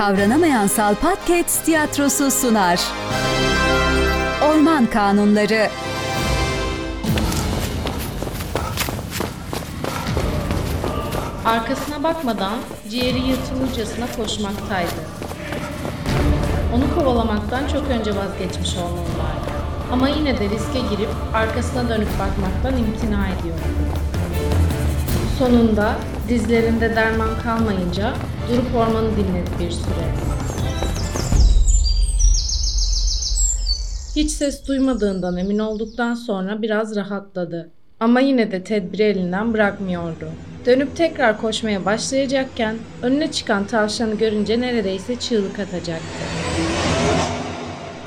Kavranamayan Salpat tiyatrosu sunar. Orman Kanunları Arkasına bakmadan ciğeri yırtılırcasına koşmaktaydı. Onu kovalamaktan çok önce vazgeçmiş olmalılardı. Ama yine de riske girip arkasına dönüp bakmaktan imtina ediyordu. Sonunda dizlerinde derman kalmayınca durup ormanı dinledi bir süre. Hiç ses duymadığından emin olduktan sonra biraz rahatladı. Ama yine de tedbiri elinden bırakmıyordu. Dönüp tekrar koşmaya başlayacakken önüne çıkan tavşanı görünce neredeyse çığlık atacaktı.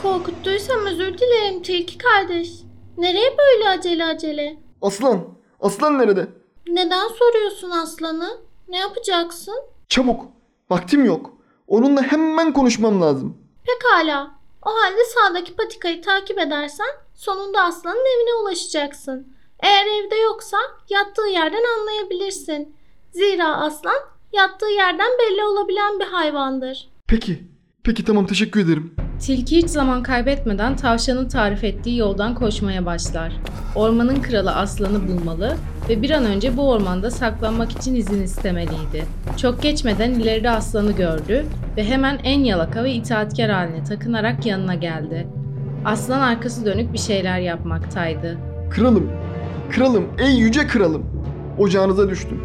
Korkuttuysam özür dilerim tilki kardeş. Nereye böyle acele acele? Aslan! Aslan nerede? Neden soruyorsun aslanı? Ne yapacaksın? Çabuk! Vaktim yok. Onunla hemen konuşmam lazım. Pekala. O halde sağdaki patikayı takip edersen sonunda aslanın evine ulaşacaksın. Eğer evde yoksa yattığı yerden anlayabilirsin. Zira aslan yattığı yerden belli olabilen bir hayvandır. Peki. Peki tamam teşekkür ederim. Tilki hiç zaman kaybetmeden tavşanın tarif ettiği yoldan koşmaya başlar. Ormanın kralı aslanı bulmalı ve bir an önce bu ormanda saklanmak için izin istemeliydi. Çok geçmeden ileride aslanı gördü ve hemen en yalaka ve itaatkar haline takınarak yanına geldi. Aslan arkası dönük bir şeyler yapmaktaydı. Kralım. Kralım. Ey yüce kralım. Ocağınıza düştüm.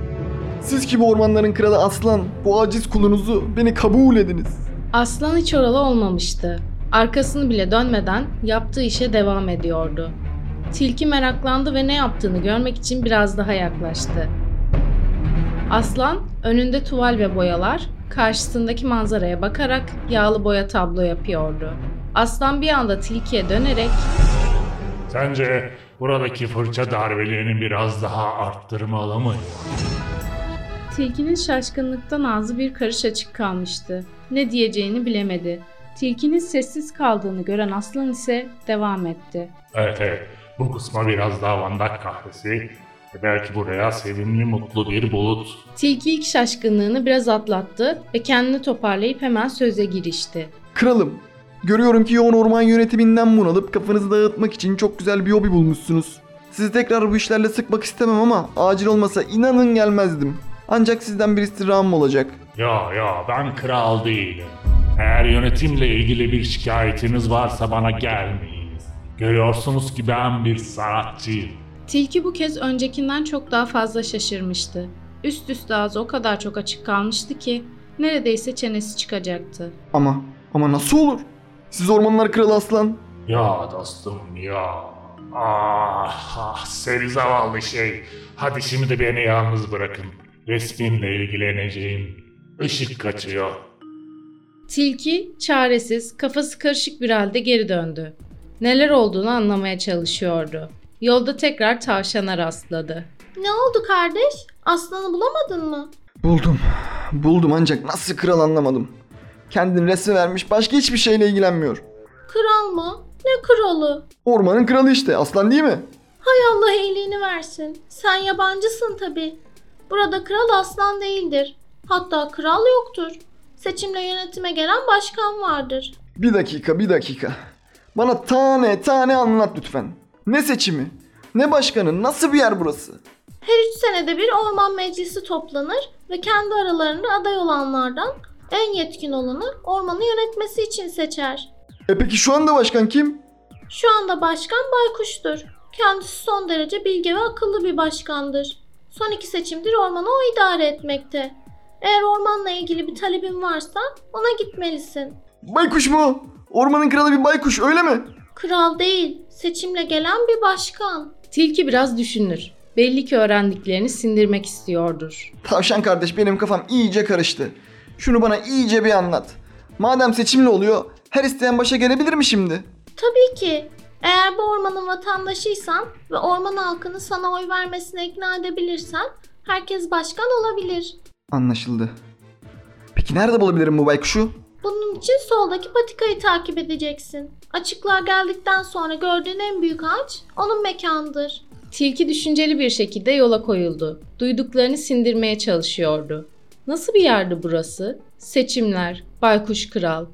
Siz ki bu ormanların kralı aslan, bu aciz kulunuzu beni kabul ediniz. Aslan hiç oralı olmamıştı. Arkasını bile dönmeden yaptığı işe devam ediyordu. Tilki meraklandı ve ne yaptığını görmek için biraz daha yaklaştı. Aslan önünde tuval ve boyalar, karşısındaki manzaraya bakarak yağlı boya tablo yapıyordu. Aslan bir anda tilkiye dönerek Sence buradaki fırça darbelerini biraz daha arttırmalı mıyım? Tilkinin şaşkınlıktan ağzı bir karış açık kalmıştı. Ne diyeceğini bilemedi. Tilkinin sessiz kaldığını gören aslan ise devam etti. Evet evet bu kısma biraz daha vandak kahvesi ve belki buraya sevimli mutlu bir bulut. Tilki ilk şaşkınlığını biraz atlattı ve kendini toparlayıp hemen söze girişti. Kralım. Görüyorum ki yoğun orman yönetiminden bunalıp kafanızı dağıtmak için çok güzel bir hobi bulmuşsunuz. Sizi tekrar bu işlerle sıkmak istemem ama acil olmasa inanın gelmezdim. Ancak sizden bir istirhamım olacak. Ya ya ben kral değilim. Eğer yönetimle ilgili bir şikayetiniz varsa bana gelmeyiniz. Görüyorsunuz ki ben bir sanatçıyım. Tilki bu kez öncekinden çok daha fazla şaşırmıştı. Üst üste ağzı o kadar çok açık kalmıştı ki neredeyse çenesi çıkacaktı. Ama ama nasıl olur? Siz ormanlar kralı aslan. Ya dostum ya. Ah, ah seni zavallı şey. Hadi şimdi beni yalnız bırakın. Resminle ilgileneceğim. Işık kaçıyor. Tilki çaresiz, kafası karışık bir halde geri döndü. Neler olduğunu anlamaya çalışıyordu. Yolda tekrar tavşana rastladı. Ne oldu kardeş? Aslanı bulamadın mı? Buldum. Buldum ancak nasıl kral anlamadım. Kendini resme vermiş başka hiçbir şeyle ilgilenmiyor. Kral mı? Ne kralı? Ormanın kralı işte aslan değil mi? Hay Allah iyiliğini versin. Sen yabancısın tabi. Burada kral aslan değildir. Hatta kral yoktur. Seçimle yönetime gelen başkan vardır. Bir dakika bir dakika. Bana tane tane anlat lütfen. Ne seçimi? Ne başkanı? Nasıl bir yer burası? Her üç senede bir orman meclisi toplanır ve kendi aralarında aday olanlardan en yetkin olanı ormanı yönetmesi için seçer. E peki şu anda başkan kim? Şu anda başkan Baykuş'tur. Kendisi son derece bilge ve akıllı bir başkandır. Son iki seçimdir ormanı o idare etmekte. Eğer ormanla ilgili bir talebin varsa ona gitmelisin. Baykuş mu? Ormanın kralı bir baykuş öyle mi? Kral değil, seçimle gelen bir başkan. Tilki biraz düşünür. Belli ki öğrendiklerini sindirmek istiyordur. Tavşan kardeş benim kafam iyice karıştı. Şunu bana iyice bir anlat. Madem seçimli oluyor her isteyen başa gelebilir mi şimdi? Tabii ki. Eğer bu ormanın vatandaşıysan ve orman halkını sana oy vermesine ikna edebilirsen herkes başkan olabilir. Anlaşıldı. Peki nerede bulabilirim bu baykuşu? Bunun için soldaki patikayı takip edeceksin. Açıklığa geldikten sonra gördüğün en büyük ağaç onun mekanıdır. Tilki düşünceli bir şekilde yola koyuldu. Duyduklarını sindirmeye çalışıyordu. Nasıl bir yerdi burası? Seçimler, Baykuş Kral.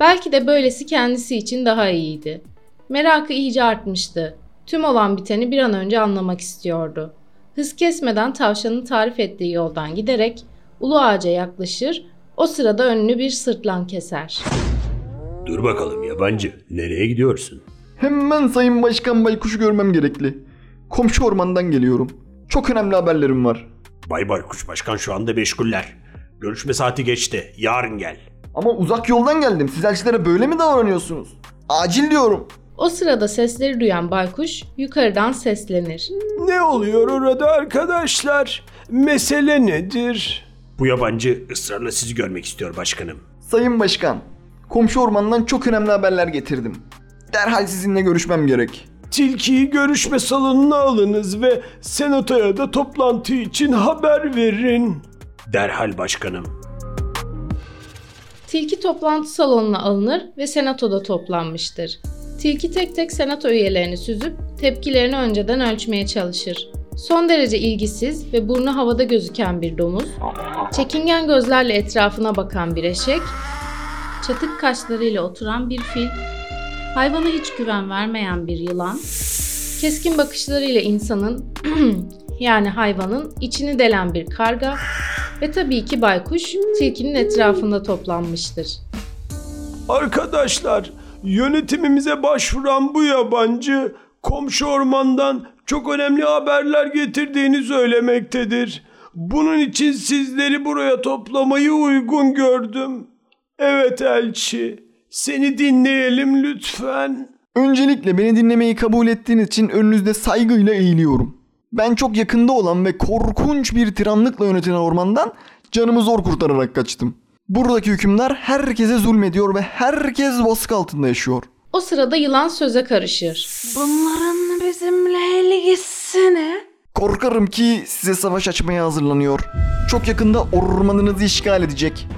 Belki de böylesi kendisi için daha iyiydi. Merakı iyice artmıştı. Tüm olan biteni bir an önce anlamak istiyordu. Hız kesmeden tavşanın tarif ettiği yoldan giderek ulu ağaca yaklaşır, o sırada önünü bir sırtlan keser. Dur bakalım yabancı. Nereye gidiyorsun? Hemen Sayın Başkan Baykuş'u görmem gerekli. Komşu ormandan geliyorum. Çok önemli haberlerim var. Bay Baykuş Başkan şu anda meşguller. Görüşme saati geçti. Yarın gel. Ama uzak yoldan geldim. Siz elçilere böyle mi davranıyorsunuz? Acil diyorum. O sırada sesleri duyan baykuş yukarıdan seslenir. Ne oluyor orada arkadaşlar? Mesele nedir? Bu yabancı ısrarla sizi görmek istiyor başkanım. Sayın Başkan, komşu ormandan çok önemli haberler getirdim. Derhal sizinle görüşmem gerek. Tilkiyi görüşme salonuna alınız ve senatoya da toplantı için haber verin. Derhal başkanım. Tilki toplantı salonuna alınır ve senatoda toplanmıştır. Tilki tek tek senato üyelerini süzüp tepkilerini önceden ölçmeye çalışır. Son derece ilgisiz ve burnu havada gözüken bir domuz, çekingen gözlerle etrafına bakan bir eşek, çatık kaşlarıyla oturan bir fil, hayvana hiç güven vermeyen bir yılan, keskin bakışlarıyla insanın yani hayvanın içini delen bir karga. Ve tabii ki baykuş tilkinin etrafında toplanmıştır. Arkadaşlar, yönetimimize başvuran bu yabancı komşu ormandan çok önemli haberler getirdiğini söylemektedir. Bunun için sizleri buraya toplamayı uygun gördüm. Evet elçi, seni dinleyelim lütfen. Öncelikle beni dinlemeyi kabul ettiğiniz için önünüzde saygıyla eğiliyorum. Ben çok yakında olan ve korkunç bir tiranlıkla yönetilen ormandan canımı zor kurtararak kaçtım. Buradaki hükümdar herkese zulmediyor ve herkes baskı altında yaşıyor. O sırada yılan söze karışır. Bunların bizimle ilgisi ne? Korkarım ki size savaş açmaya hazırlanıyor. Çok yakında ormanınızı işgal edecek.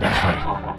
Derhal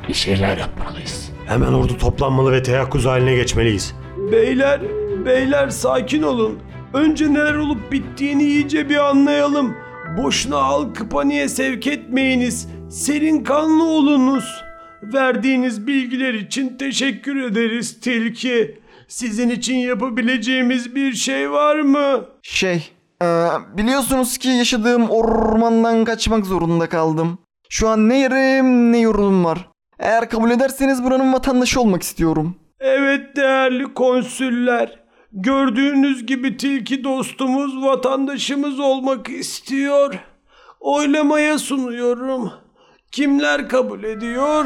bir şeyler yapmalıyız. Hemen ordu toplanmalı ve teyakkuz haline geçmeliyiz. Beyler, beyler sakin olun. Önce neler olup bittiğini iyice bir anlayalım. Boşuna halkı paniğe sevk etmeyiniz. Serin kanlı olunuz. Verdiğiniz bilgiler için teşekkür ederiz Tilki. Sizin için yapabileceğimiz bir şey var mı? Şey, eee, biliyorsunuz ki yaşadığım ormandan kaçmak zorunda kaldım. Şu an ne yerim ne yurdum var. Eğer kabul ederseniz buranın vatandaşı olmak istiyorum. Evet değerli konsüller. Gördüğünüz gibi tilki dostumuz, vatandaşımız olmak istiyor. Oylamaya sunuyorum. Kimler kabul ediyor?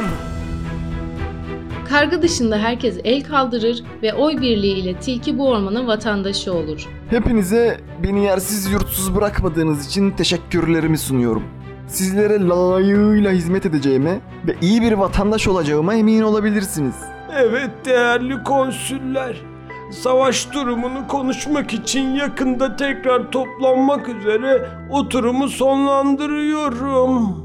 Karga dışında herkes el kaldırır ve oy birliği ile tilki bu ormanın vatandaşı olur. Hepinize beni yersiz yurtsuz bırakmadığınız için teşekkürlerimi sunuyorum. Sizlere layığıyla hizmet edeceğime ve iyi bir vatandaş olacağıma emin olabilirsiniz. Evet değerli konsüller. Savaş durumunu konuşmak için yakında tekrar toplanmak üzere oturumu sonlandırıyorum.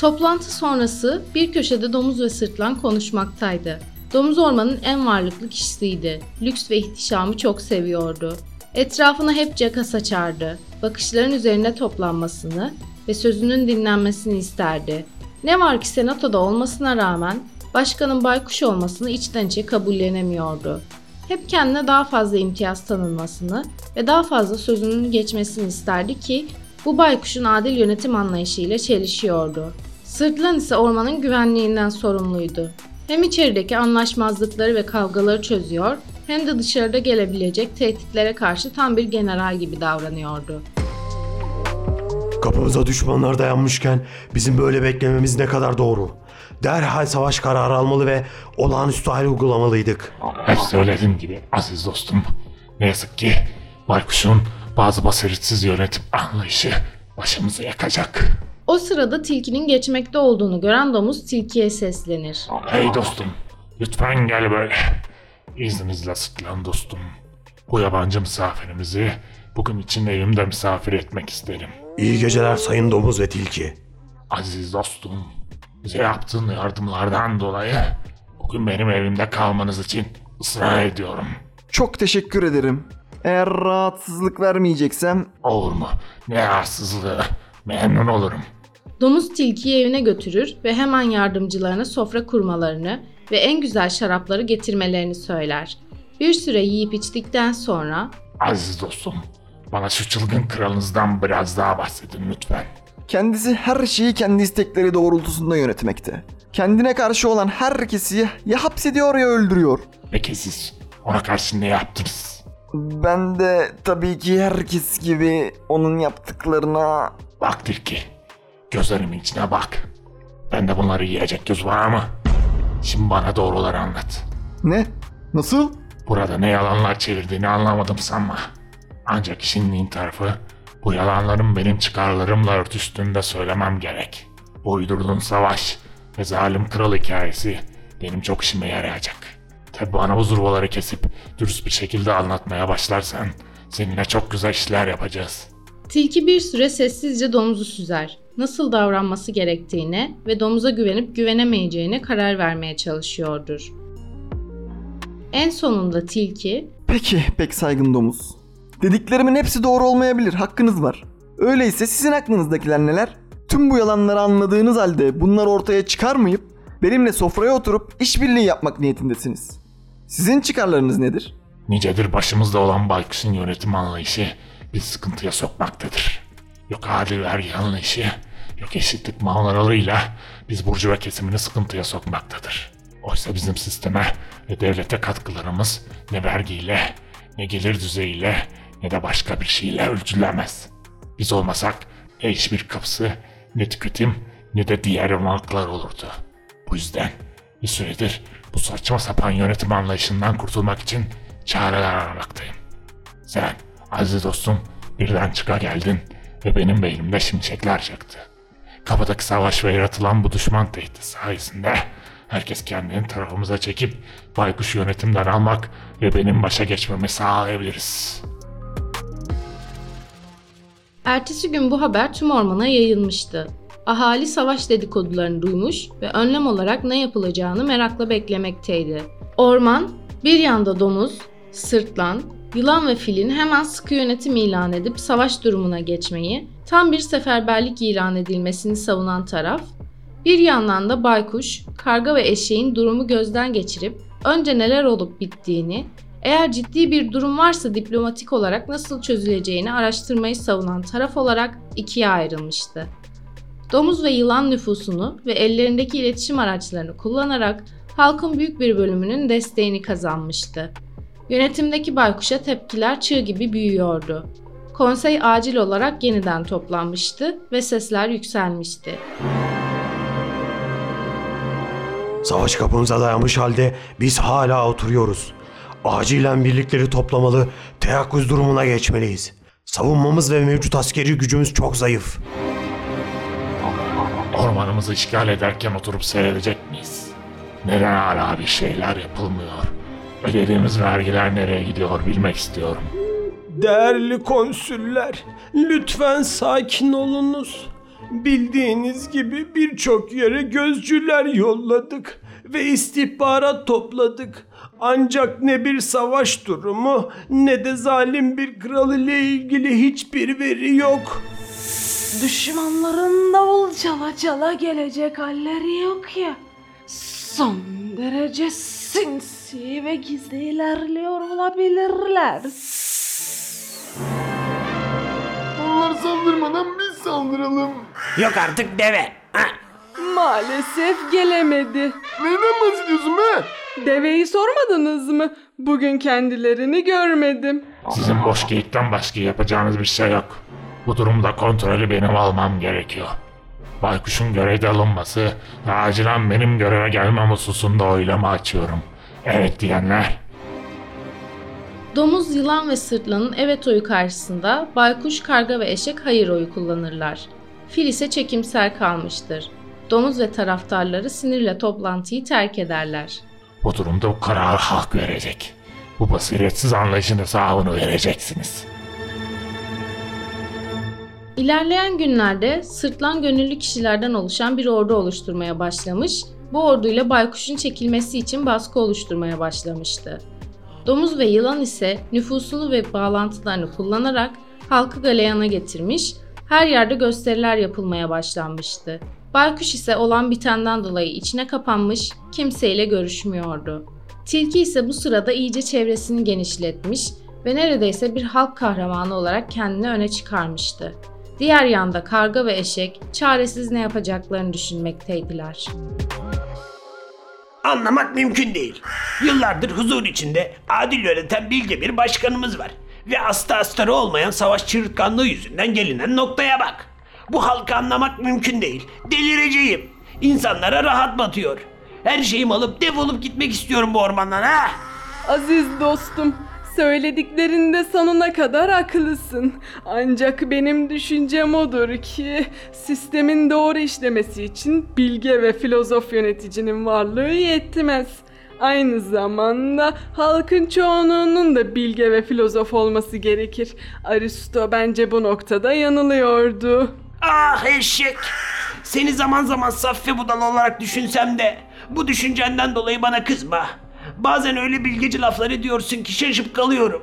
Toplantı sonrası bir köşede domuz ve sırtlan konuşmaktaydı. Domuz ormanın en varlıklı kişisiydi. Lüks ve ihtişamı çok seviyordu. Etrafına hep caka saçardı. Bakışların üzerine toplanmasını ve sözünün dinlenmesini isterdi. Ne var ki senatoda olmasına rağmen başkanın baykuş olmasını içten içe kabullenemiyordu. Hep kendine daha fazla imtiyaz tanınmasını ve daha fazla sözünün geçmesini isterdi ki bu baykuşun adil yönetim anlayışıyla çelişiyordu. Sırtlan ise ormanın güvenliğinden sorumluydu. Hem içerideki anlaşmazlıkları ve kavgaları çözüyor hem de dışarıda gelebilecek tehditlere karşı tam bir general gibi davranıyordu. Kapımıza düşmanlar dayanmışken bizim böyle beklememiz ne kadar doğru. Derhal savaş kararı almalı ve olağanüstü hal uygulamalıydık. Hep söylediğim gibi aziz dostum. Ne yazık ki Baykuş'un bazı basiritsiz yönetim anlayışı başımızı yakacak. O sırada tilkinin geçmekte olduğunu gören domuz tilkiye seslenir. Hey dostum, lütfen gel böyle. İzninizle sıklan dostum. Bu yabancı misafirimizi bugün için evimde misafir etmek isterim. İyi geceler sayın domuz ve tilki. Aziz dostum, bize yaptığın yardımlardan dolayı bugün benim evimde kalmanız için ısrar ediyorum. Çok teşekkür ederim. Eğer rahatsızlık vermeyeceksem Olur mu? Ne arsızlığı. Memnun olurum. Domuz tilkiyi evine götürür ve hemen yardımcılarına sofra kurmalarını ve en güzel şarapları getirmelerini söyler. Bir süre yiyip içtikten sonra Aziz dostum, bana şu çılgın kralınızdan biraz daha bahsedin lütfen. Kendisi her şeyi kendi istekleri doğrultusunda yönetmekte. Kendine karşı olan herkesi ya hapsediyor ya öldürüyor. Peki siz ona karşı ne yaptınız? Ben de tabii ki herkes gibi onun yaptıklarına... Bak Tilki, gözlerimin içine bak. Bende bunları yiyecek göz var mı? Şimdi bana doğruları anlat. Ne? Nasıl? Burada ne yalanlar çevirdiğini anlamadım sanma. Ancak işin in tarafı bu yalanların benim çıkarlarımla örtüştüğünde söylemem gerek. Bu uydurduğun savaş ve zalim kral hikayesi benim çok işime yarayacak. Tabi bana bu zurvaları kesip dürüst bir şekilde anlatmaya başlarsan seninle çok güzel işler yapacağız. tilki bir süre sessizce domuzu süzer. Nasıl davranması gerektiğine ve domuza güvenip güvenemeyeceğine karar vermeye çalışıyordur. En sonunda tilki Peki pek saygın domuz. Dediklerimin hepsi doğru olmayabilir. Hakkınız var. Öyleyse sizin aklınızdakiler neler? Tüm bu yalanları anladığınız halde bunları ortaya çıkarmayıp benimle sofraya oturup işbirliği yapmak niyetindesiniz. Sizin çıkarlarınız nedir? Nicedir başımızda olan Baykuş'un yönetim anlayışı bir sıkıntıya sokmaktadır. Yok adil vergi anlayışı, yok eşitlik mavralarıyla biz burjuva kesimini sıkıntıya sokmaktadır. Oysa bizim sisteme ve devlete katkılarımız ne vergiyle, ne gelir düzeyiyle, ne de başka bir şeyle ölçülemez. Biz olmasak ne hiçbir kapısı, ne tüketim, ne de diğer varlıklar olurdu. Bu yüzden bir süredir bu saçma sapan yönetim anlayışından kurtulmak için çareler aramaktayım. Sen aziz dostum birden çıka geldin ve benim beynimde şimşekler çaktı. Kapıdaki savaş ve yaratılan bu düşman tehdidi sayesinde herkes kendini tarafımıza çekip baykuş yönetimden almak ve benim başa geçmemi sağlayabiliriz. Ertesi gün bu haber tüm ormana yayılmıştı. Ahali savaş dedikodularını duymuş ve önlem olarak ne yapılacağını merakla beklemekteydi. Orman, bir yanda domuz, sırtlan, yılan ve filin hemen sıkı yönetim ilan edip savaş durumuna geçmeyi, tam bir seferberlik ilan edilmesini savunan taraf, bir yandan da baykuş, karga ve eşeğin durumu gözden geçirip önce neler olup bittiğini, eğer ciddi bir durum varsa diplomatik olarak nasıl çözüleceğini araştırmayı savunan taraf olarak ikiye ayrılmıştı. Domuz ve yılan nüfusunu ve ellerindeki iletişim araçlarını kullanarak halkın büyük bir bölümünün desteğini kazanmıştı. Yönetimdeki baykuşa tepkiler çığ gibi büyüyordu. Konsey acil olarak yeniden toplanmıştı ve sesler yükselmişti. Savaş kapımıza dayanmış halde biz hala oturuyoruz. Acilen birlikleri toplamalı, teyakkuz durumuna geçmeliyiz. Savunmamız ve mevcut askeri gücümüz çok zayıf. Ormanımızı işgal ederken oturup seyredecek miyiz? Neden hala bir şeyler yapılmıyor? Ödediğimiz vergiler nereye gidiyor bilmek istiyorum. Değerli konsüller, lütfen sakin olunuz. Bildiğiniz gibi birçok yere gözcüler yolladık ve istihbarat topladık. Ancak ne bir savaş durumu ne de zalim bir kral ile ilgili hiçbir veri yok. Düşmanların davul çala çala gelecek halleri yok ya. Son derece sinsi ve gizli ilerliyor olabilirler. Onlar saldırmadan biz saldıralım. Yok artık deve. Maalesef gelemedi. Neyden bahsediyorsun be? Deveyi sormadınız mı? Bugün kendilerini görmedim. Sizin boş geyikten başka yapacağınız bir şey yok. Bu durumda kontrolü benim almam gerekiyor. Baykuş'un görevde alınması ve acilen benim göreve gelmem hususunda oylama açıyorum. Evet diyenler Domuz, yılan ve sırtlanın evet oyu karşısında baykuş, karga ve eşek hayır oyu kullanırlar. Fil ise çekimser kalmıştır. Domuz ve taraftarları sinirle toplantıyı terk ederler. bu durumda bu kararı halk verecek. Bu basiretsiz anlayışın hesabını vereceksiniz. İlerleyen günlerde sırtlan gönüllü kişilerden oluşan bir ordu oluşturmaya başlamış, bu orduyla baykuşun çekilmesi için baskı oluşturmaya başlamıştı. Domuz ve yılan ise nüfusunu ve bağlantılarını kullanarak halkı galeyana getirmiş, Her yerde gösteriler yapılmaya başlanmıştı. Baykuş ise olan bitenden dolayı içine kapanmış, kimseyle görüşmüyordu. Tilki ise bu sırada iyice çevresini genişletmiş ve neredeyse bir halk kahramanı olarak kendini öne çıkarmıştı. Diğer yanda karga ve eşek çaresiz ne yapacaklarını düşünmekteydiler. Anlamak mümkün değil. Yıllardır huzur içinde adil yöneten bilge bir başkanımız var. Ve asla astarı olmayan savaş çığırtkanlığı yüzünden gelinen noktaya bak. Bu halkı anlamak mümkün değil. Delireceğim. İnsanlara rahat batıyor. Her şeyimi alıp defolup gitmek istiyorum bu ormandan ha. Aziz dostum, söylediklerinde sonuna kadar haklısın. Ancak benim düşüncem odur ki sistemin doğru işlemesi için bilge ve filozof yöneticinin varlığı yetmez. Aynı zamanda halkın çoğunluğunun da bilge ve filozof olması gerekir. Aristo bence bu noktada yanılıyordu. Ah eşek. Seni zaman zaman saf ve budal olarak düşünsem de bu düşüncenden dolayı bana kızma. Bazen öyle bilgeci laflar ediyorsun ki şaşıp kalıyorum.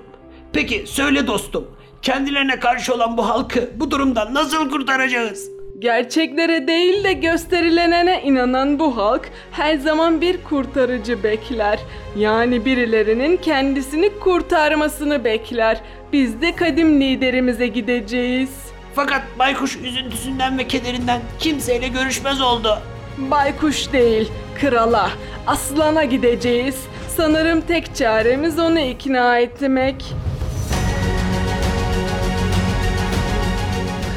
Peki söyle dostum, kendilerine karşı olan bu halkı bu durumdan nasıl kurtaracağız? Gerçeklere değil de gösterilenene inanan bu halk her zaman bir kurtarıcı bekler. Yani birilerinin kendisini kurtarmasını bekler. Biz de kadim liderimize gideceğiz. Fakat baykuş üzüntüsünden ve kederinden kimseyle görüşmez oldu. Baykuş değil, krala, aslana gideceğiz. Sanırım tek çaremiz onu ikna etmek.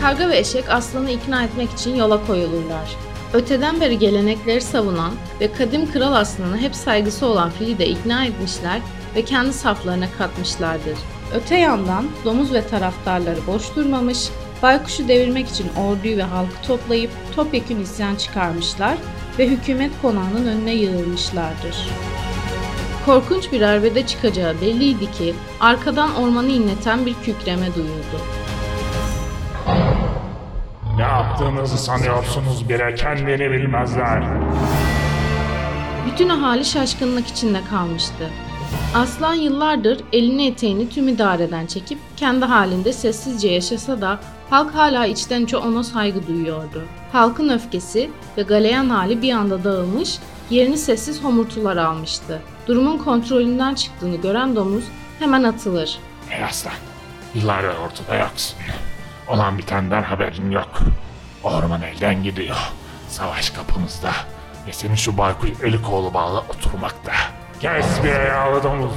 Karga ve eşek aslanı ikna etmek için yola koyulurlar. Öteden beri gelenekleri savunan ve kadim kral aslanı hep saygısı olan fili de ikna etmişler ve kendi saflarına katmışlardır. Öte yandan domuz ve taraftarları boş durmamış, baykuşu devirmek için orduyu ve halkı toplayıp topyekun isyan çıkarmışlar ve hükümet konağının önüne yığılmışlardır. Korkunç bir arbede çıkacağı belliydi ki arkadan ormanı inleten bir kükreme duyuldu. Ne yaptığınızı sanıyorsunuz bile kendini bilmezler. Bütün ahali şaşkınlık içinde kalmıştı. Aslan yıllardır elini eteğini tüm idareden çekip kendi halinde sessizce yaşasa da halk hala içten içe ona saygı duyuyordu. Halkın öfkesi ve galeyan hali bir anda dağılmış, yerini sessiz homurtular almıştı. Durumun kontrolünden çıktığını gören domuz hemen atılır. Ey aslan, yıllardır ortada yoksun. Olan bitenden haberin yok. Orman elden gidiyor. Savaş kapımızda. Ve senin şu baykuş eli kolu bağlı oturmakta. Kes bir yağlı domuz.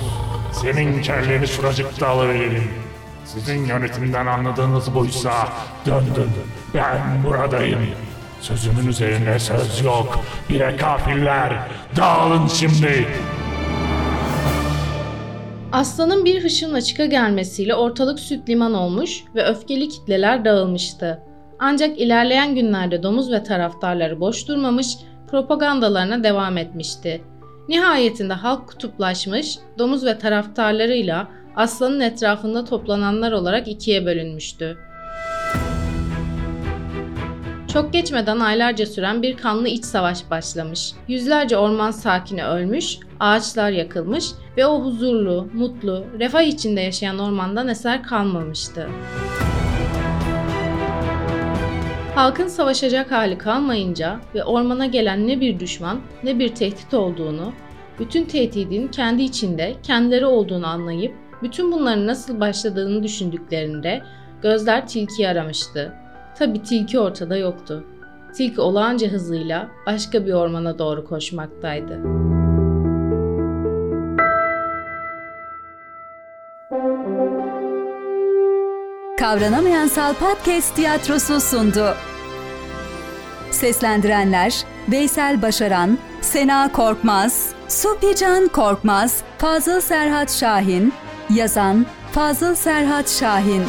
Senin kelleni şuracıkta alıverelim. Sizin yönetimden anladığınız buysa döndün. Ben buradayım. Sözümün üzerine söz yok. Bire kafirler. Dağılın şimdi. Aslanın bir hışımla çıka gelmesiyle ortalık süt liman olmuş ve öfkeli kitleler dağılmıştı. Ancak ilerleyen günlerde domuz ve taraftarları boş durmamış, propagandalarına devam etmişti. Nihayetinde halk kutuplaşmış, domuz ve taraftarlarıyla aslanın etrafında toplananlar olarak ikiye bölünmüştü. Çok geçmeden aylarca süren bir kanlı iç savaş başlamış. Yüzlerce orman sakini ölmüş, ağaçlar yakılmış ve o huzurlu, mutlu, refah içinde yaşayan ormandan eser kalmamıştı. Halkın savaşacak hali kalmayınca ve ormana gelen ne bir düşman ne bir tehdit olduğunu, bütün tehdidin kendi içinde kendileri olduğunu anlayıp bütün bunların nasıl başladığını düşündüklerinde gözler tilkiyi aramıştı. Tabi tilki ortada yoktu. Tilki olağanca hızıyla başka bir ormana doğru koşmaktaydı. Kavranamayan Podcast Tiyatrosu sundu. Seslendirenler Veysel Başaran, Sena Korkmaz, Supican Korkmaz, Fazıl Serhat Şahin, yazan Fazıl Serhat Şahin